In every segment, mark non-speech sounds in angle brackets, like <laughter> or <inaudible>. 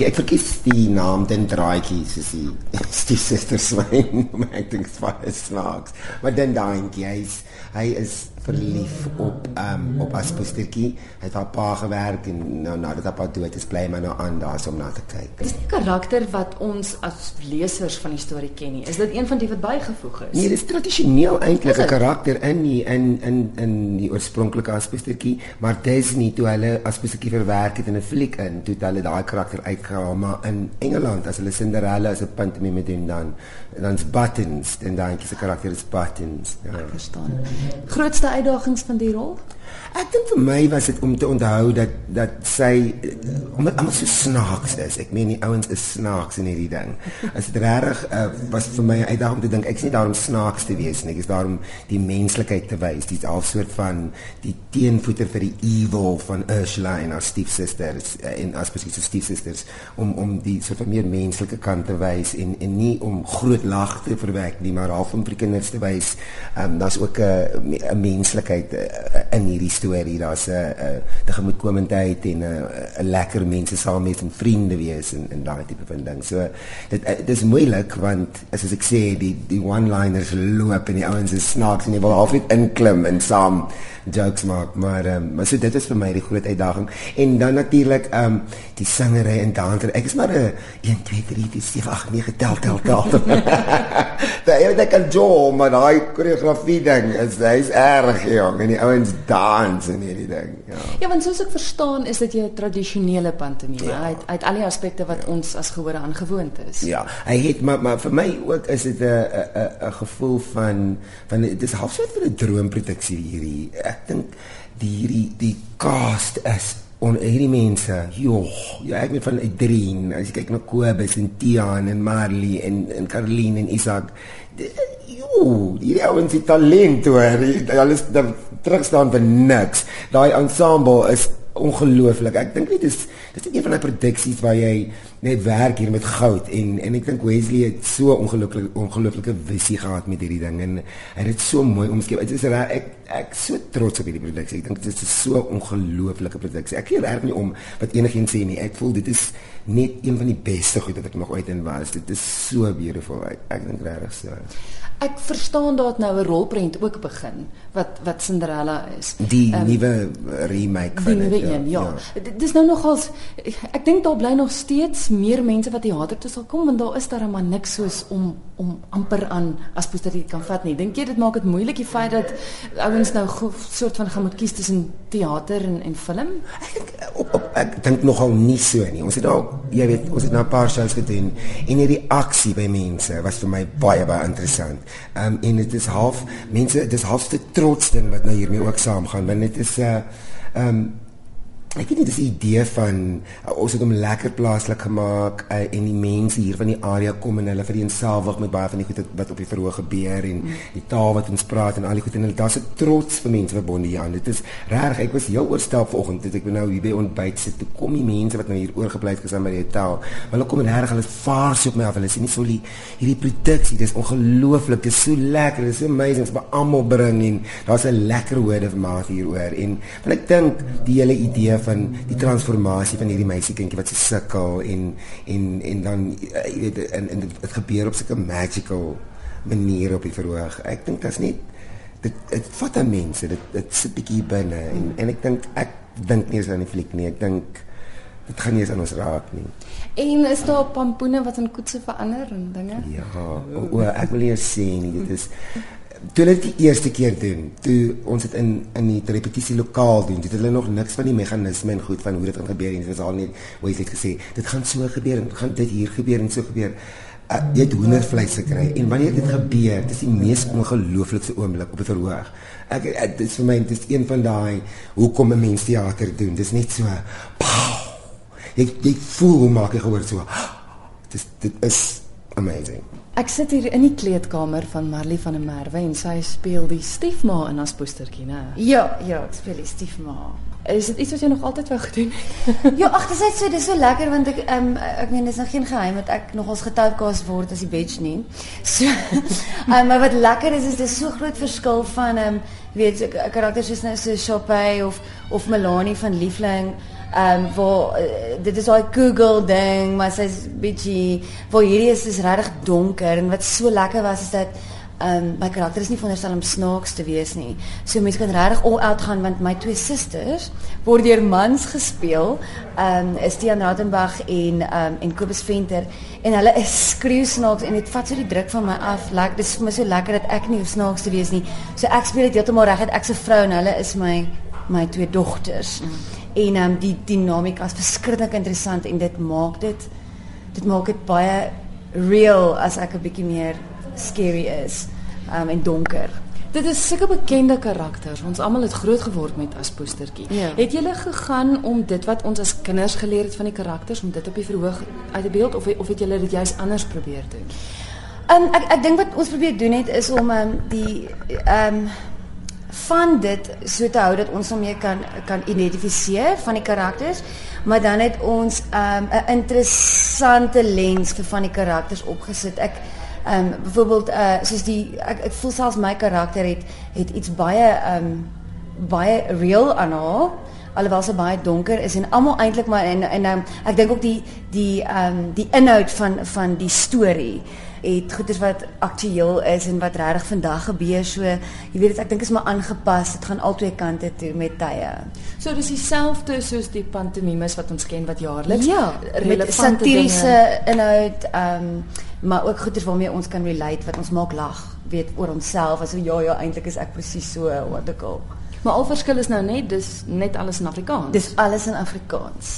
Ja, ek verkies die naam den draaitjie soos <laughs> die die suster swyn, <laughs> maar ek dink dit was snaaks. Maar den hy is hy is verlief op um, op Aspostertjie. Hy het al paar gewerk en nou nadat hy pa dood is, bly hy nou aan daar om na te kyk. Dis 'n karakter wat ons as lesers van die storie ken nie. Is dit een van die wat bygevoeg is? Nee, dit is tradisioneel eintlik 'n karakter in die in in in die oorspronklike Aspostertjie, maar Disney toe hulle Aspostertjie verwerk het in 'n fliek in, toe het hulle daai karakter uitgehaal, maar in Engeland as hulle Cinderella as 'n pantomime hom dan dan's Buttons en dan is die karakter is Buttons. Ja. Ek verstaan. Grootste uitdagings van die rol? Ek dink vir my was dit om te onthou dat dat sy omdat almal so snaaks is. Ek meen die ouens is snaaks in hierdie ding. As dit regtig uh, was vir my 'n uitdaging om te dink ek's nie daar om snaaks te wees nie. Ek is daar om die menslikheid te wys. Dis al soort van die teenvoeter vir die evil van Ursula en haar stiefsusters uh, en as presies die stiefsusters om om die soort van meer menslike kant te wys en en nie om groot lag te verwek nie, maar half om vir kinders te wys. Ehm um, daar's ook 'n 'n menslikheid uh, in hierdie storie. Daar's 'n tegemoetkomendheid en 'n lekker mense saam met en vriende wees en en daai tipe van ding. So dit dit is moeilik want as ek sê die die one-liners loop en die ouens is snaaks en jy wil half net inklim en saam jokes maak, maar um, maar so dit is vir my die groot uitdaging. En dan natuurlik ehm um, die singery en danser. Ek is maar 'n 1 2 3 4 5 8 9 tel tel tel. <laughs> Daai ek al jo, maar daai koreografie ding is hy's erg jong en die ouens dans en hierdie ding. Ja. Ja, want soos ek verstaan is dit jou tradisionele pantomime. Ja. Uit uit al die aspekte wat ja. ons as gehore aangewoond is. Ja, hy het maar maar vir my ook is dit 'n 'n 'n gevoel van van dit is half so 'n droomproduksie hierdie ek dink die hierdie die cast is on hierdie mense joh ja ek met van Adrien as jy kyk na Kobus en Tiaan en Marley en en Caroline en Isak joh hierdie ouens het talent hoor. Alles terug staan vir niks. Daai ensemble is ongelooflik. Ek dink dit is dit is een van die produksies waar jy net werk hier met goud en en ek dink Wesley het so ongelukkig ongelooflike visie gehad met hierdie ding en hy het dit so mooi omskep. Dit is reg ek ek so trots op hierdie produksie. Ek dink dit is so ongelooflike produksie. Ek gee reg nie om wat enigiemand sê nie. Ek voel dit is net een van die beste goed wat ek nog ooit in was. Dit is so beautiful. Ek, ek dink regtig so. Ek verstaan dat nou 'n rolprent ook begin wat wat Cinderella is. Die um, nuwe remake van dit. Ja. ja. ja. Dit is nou nogals ek dink daar bly nog steeds meer mense wat teater toe sal kom want daar is daar maar niks soos om om amper aan as poster dit kan vat nie. Dink jy dit maak dit moeilik die feit dat ouens nou soort van gaan moet kies tussen teater en en film? Ek op, op ek dink nogal nie so nie. Ons het dalk jy weet ons het nou 'n paar shows gedoen en die reaksie by mense was vir my baie baie interessant. Ehm um, en dit is half mense dit is half te trots ding wat nou hiermee ook saamgaan want dit is 'n uh, ehm um, Ek weet nie dis idee van uh, ons het hom lekker plaaslik gemaak uh, en die mense hier van die area kom en hulle vereenselwig met baie van die goed wat op die verhoog gebeur en mm. die taal wat ons praat en al die goed en hulle daar's 'n trots vir mense verbonde hier aan. Dit is reg. Ek was heel oorstel vanoggend dit ek nou hier by ontbyt sit. Toe kom die mense wat nou hier oorgebly het gesien by die hotel. Hulle kom reg, hulle vaar so op my af. Hulle sê nie so die hierdie produksie, dis ongelooflik. Dit is so lekker. Dit is so amazing. Ons moet almal bring en daar's 'n lekker word of mouth hieroor en want ek dink die hele idee van die transformasie van hierdie meisiekindjie wat se sukkel en en en dan uh, jy weet en, en dit gebeur op so 'n magical manier op die verhoog. Ek dink dit's nie dit dit vat aan mense. Dit dit sit bietjie binne en en ek dink ek dink nie eens aan die fliek nie. Ek dink dit gaan nie eens aan ons raak nie. En is daar pampoene wat in koetse verander en dinge? Ja, o, o ek wil nie sê nie. Dit is toe hulle dit die eerste keer doen, toe ons dit in in die repetisie lokaal doen, het hulle nog niks van die meganisme en goed van hoe dit gaan gebeur en dit was al net hoe jy het gesê, dit gaan so gebeur en gaan dit hier gebeur en so gebeur. Uh, jy het hoendervleis gekry en wanneer dit gebeur, dis die mees ongelooflikste oomblik op 'n verhoog. Ek dit is vir my dit is een van daai hoekom 'n mens teater doen. Dis net so pow. Jy jy voel hoe maak jy gehoor so. <gasps> Dis dit is amazing. Ek sit hier in die kleedkamer van Marley van der Merwe en sy speel die stiefma in as postertjie, né? Ja, ja, ek speel die stiefma. Is dit iets wat jy nog altyd wou gedoen het? <laughs> ja, ag, dit is so, dis so lekker want ek ehm um, ek meen dis nog geen geheim dat ek nog ons getypecast word as die badge nie. So, um, <laughs> maar wat lekker is is dis so groot verskil van ehm um, weet 'n karakter soos nou so Shoppy of of Melanie van Liefling Ehm um, waar uh, dit is daai Google ding, maar sy's bietjie waar hierdie is is regtig donker en wat so lekker was is dat ehm um, my karakter is nie veronderstel om snaaks te wees nie. So mense kan regtig all out gaan want my twee susters word deur mans gespeel. Ehm um, is Tiaan Rautenbach en ehm um, en Kobus Venter en hulle is skreeu snaaks en dit vat so die druk van my af. Like dis vir my so lekker dat ek nie snaaks te wees nie. So ek speel dit heeltemal reg uit. Ek's 'n vrou en hulle is my my twee dogters. Mm. En um, die dinamika is verskriklik interessant en dit maak dit dit maak dit baie real as ek 'n bietjie meer scary is um, en donker. Dit is sulke bekende karakters. Ons almal het groot geword met as postertjie. Ja. Het julle gegaan om dit wat ons as kinders geleer het van die karakters om dit op die verhoog uit te beeld of of het julle dit juist anders probeer doen? Um, ek ek dink wat ons probeer doen het is om um, die ehm um, van dit so te hou dat ons hom mee kan kan identifiseer van die karakters, maar dan het ons 'n um, interessante lens vir van die karakters opgesit. Ek Ehm um, byvoorbeeld uh soos die ek ek voel selfs my karakter het het iets baie ehm um, baie real aan haar alhoewel sy baie donker is en almal eintlik maar en en um, ek dink ook die die ehm um, die inhoud van van die storie het goeders wat aktueel is en wat regtig vandag gebeur. So jy weet ek dink is maar aangepas. Dit gaan albei kante toe met tye. So dis dieselfde soos die pantomimes wat ons ken wat jaarliks ja, relevante satiriese inhoud ehm um, maar ook goeders waarmee ons kan relate wat ons maak lag, weet oor onsself as ja ja eintlik is ek presies so wat ek al. Maar al verskil is nou net dis net alles in Afrikaans. Dis alles in Afrikaans.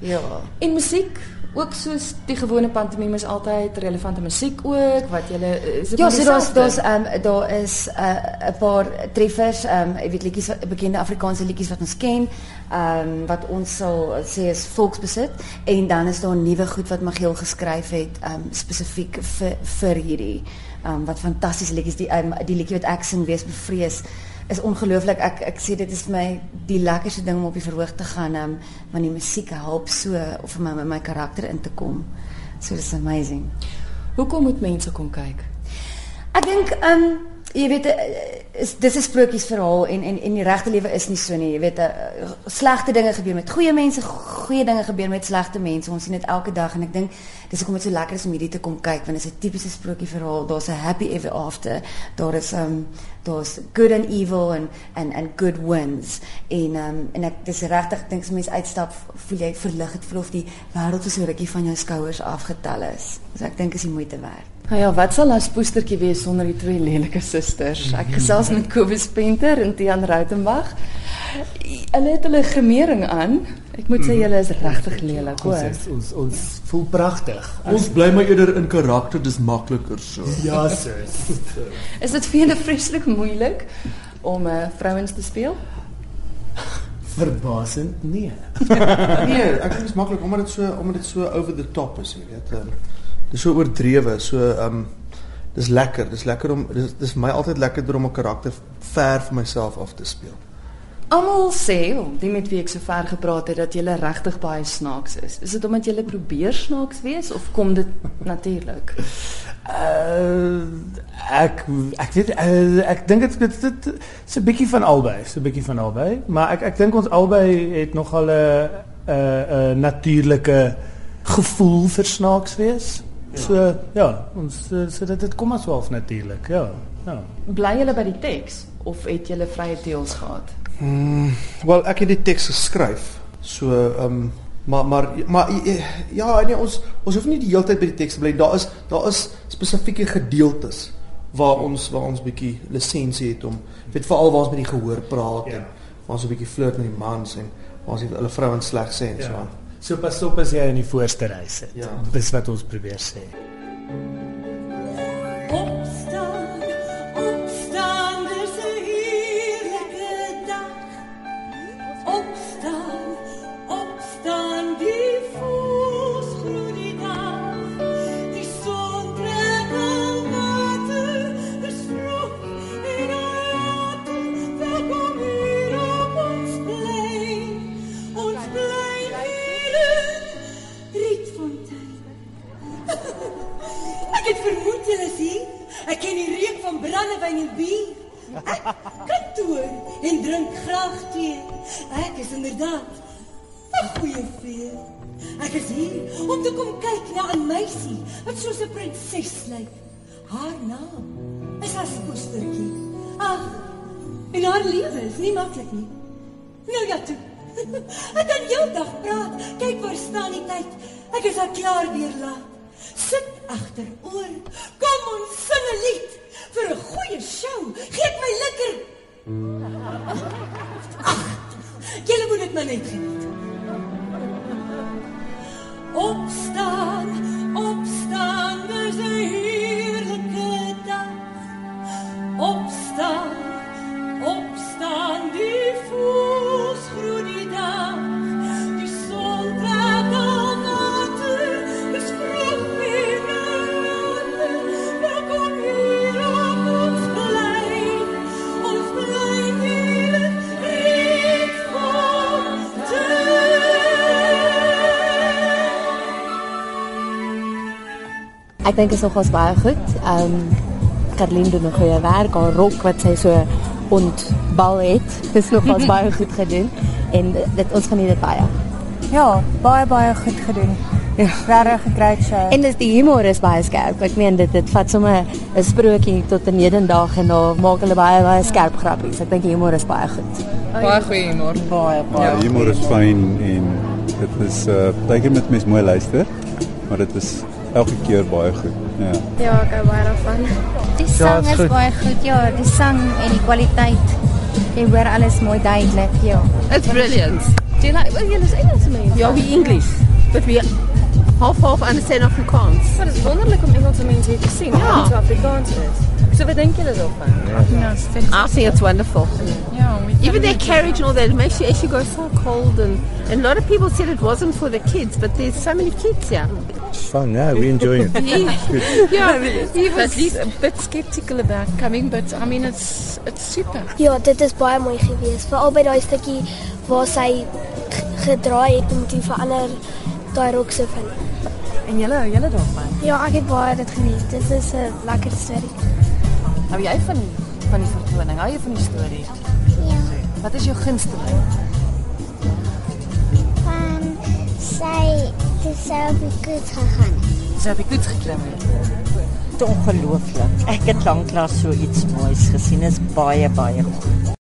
Ja. En musiek ook soos die gewone pantomime is altyd relevante musiek ook wat jy is Ja, so daar's daar's ehm um, daar is 'n uh, paar treffers ehm um, ek weet liedjies bekende Afrikaanse liedjies wat ons ken ehm um, wat ons sal sê is volksbesit en dan is daar nuwe goed wat Magiel geskryf het ehm um, spesifiek vir vir hierdie ehm um, wat fantastiese liedjies die um, die liedjie wat ek sing wees bevrees is ongelooflik. Ek ek sê dit is my die lekkerste ding om op die verhoog te gaan, um, want die musiek help so of vir my my, my karakter in te kom. So dis amazing. Hoekom moet mense kom kyk? Ek dink um jy weet eh, is dis 'n sprokiesverhaal en en en die regte lewe is nie so nie. Jy weet uh, slegte dinge gebeur met goeie mense, goeie dinge gebeur met slegte mense. Ons sien dit elke dag en ek dink dis hoekom dit so lekker is om hierdie te kom kyk want dit is 'n tipiese sprokiesverhaal. Daar's 'n happy ever after. Daar is um daar's good and evil and and and good wins. En um en ek dis regtig dink as mense uitstap, voel jy verlig. Dit voel of die wêreld so rukkie van jou skouers afgetel is. So ek dink is die moeite werd. Nou ja, wat sal 'n poestertjie wees sonder die twee lelike susters? Ek gesels met Kobus Penter en Tiaan Rautenbach. Hulle het hulle gemering aan. Ek moet sê julle is regtig lelik, hoor. Ons ons ons voel pragtig. Ons bly maar eerder in karakter, dis makliker so. Ja, sis. <laughs> is dit vir julle vreeslik moeilik om uh, vrouens te speel? Verbasend nee. <laughs> nee, ek dink dit is maklik omdat dit so omdat dit so over the top is, jy weet. Um, dis so oordrewe, so ehm um, dis lekker, dis lekker om dis dis my altyd lekkerder om 'n karakter ver van myself af te speel. Almal sê, die met wie ek so ver gepraat het dat jy regtig baie snaaks is. Is dit omdat jy probeer snaaks wees of kom dit <laughs> natuurlik? Uh ek ek weet uh, ek dink dit dit dit is 'n bietjie van albei, so 'n bietjie van albei, maar ek ek dink ons albei het nogal 'n 'n 'n natuurlike gevoel vir snaaks wees. So ja, ons so dit dit kom as half natuurlik. Ja. Ja. Bly julle by die teks of het julle vrye teels gehad? Mm, wel, ek het die teks geskryf. So ehm um, maar maar maar ja, nee ons ons hoef nie die hele tyd by die teks te bly. Daar is daar is spesifieke gedeeltes waar ons waar ons bietjie lisensie het om weet veral waar ons met die gehoor praat ja. en waar ons 'n bietjie flirt met die mans en waar ons hulle vrouens sleg sê en ja. so aan. So pas op as jy in die voorste ry sit. Ja. Dis wat ons probeer sê. brandewyn kantoor en drink graag tee. Ek is inderdaad Goeie vrede. Ek is hier om te kom kyk na 'n meisie wat soos 'n prinses lyk. Haar naam is Aspoestertjie. Ag, en haar lewe is nie maklik nie. Nou ja toe. <laughs> Ek kan heeldag praat. Kyk waar staan die tyd. Ek is al klaar weer laat. Sit agteroor. Kom ons sing 'n lied vir 'n goeie show. Geef my lekker. Ag, julle moet dit maar net geniet. Opstaan, opstaan, dis 'n heerlike dag. Opstaan, opstaan, Ek dink is nogals baie goed. Ehm um, Kathleen doen 'n goeie werk. Haar rok wat sy so ontbal het, is nogals baie <laughs> goed gedoen en dit ons geniet dit baie. Ja, baie baie goed gedoen. Ja, regtig 'n great show. En dis die humor is baie skerp. Ek meen dit dit vat sommer 'n sprokie tot 'n hedendaag en dan maak hulle baie baie skerp grappies. Ek dink die humor is baie goed. Baie goeie humor. baie baie. Ja, humor is fyn en dit is uh baie keer met mens mooi luister, maar dit is elke keer baie goed. Ja. Ja, ek hou baie daarvan. Ja, Die sang is is goed. baie goed. Ja, die sang en die kwaliteit. Jy hoor alles mooi duidelik, ja. It's brilliant. Do you like, well, yeah, it's Engels mense. Ja, we English, but we half half understand Afrikaans. Maar dit is wonderlik om Engelse mense hier te sien. Ja. Wat so Afrikaans is. So wat dink julle daarvan? Ja, is vet. I think it's wonderful. Ja, Even their carriage and all that, it makes you actually go so cold. And, and a lot of people said it wasn't for the kids, but there's so many kids here. It's fun. Yeah, we enjoy it. <laughs> <laughs> Yeah, he was a bit skeptical about coming, but I mean, it's it's super. Ja, dit is baie mooi geweest. Veral by daai stukkie waar sy gedraai het om te verander daai rok se van. En julle hou julle daarvan? Ja, ek het baie dit geniet. Dit is 'n lekker storie. Hou jy van van die vertoning? Hou jy van die storie? Ja. Wat is jou gunsteling? Van sy te sou op die koets gegaan. Het op die koets geklim het. Ongelooflik. Ek het lanklaas so iets moois gesien. Is baie baie goed.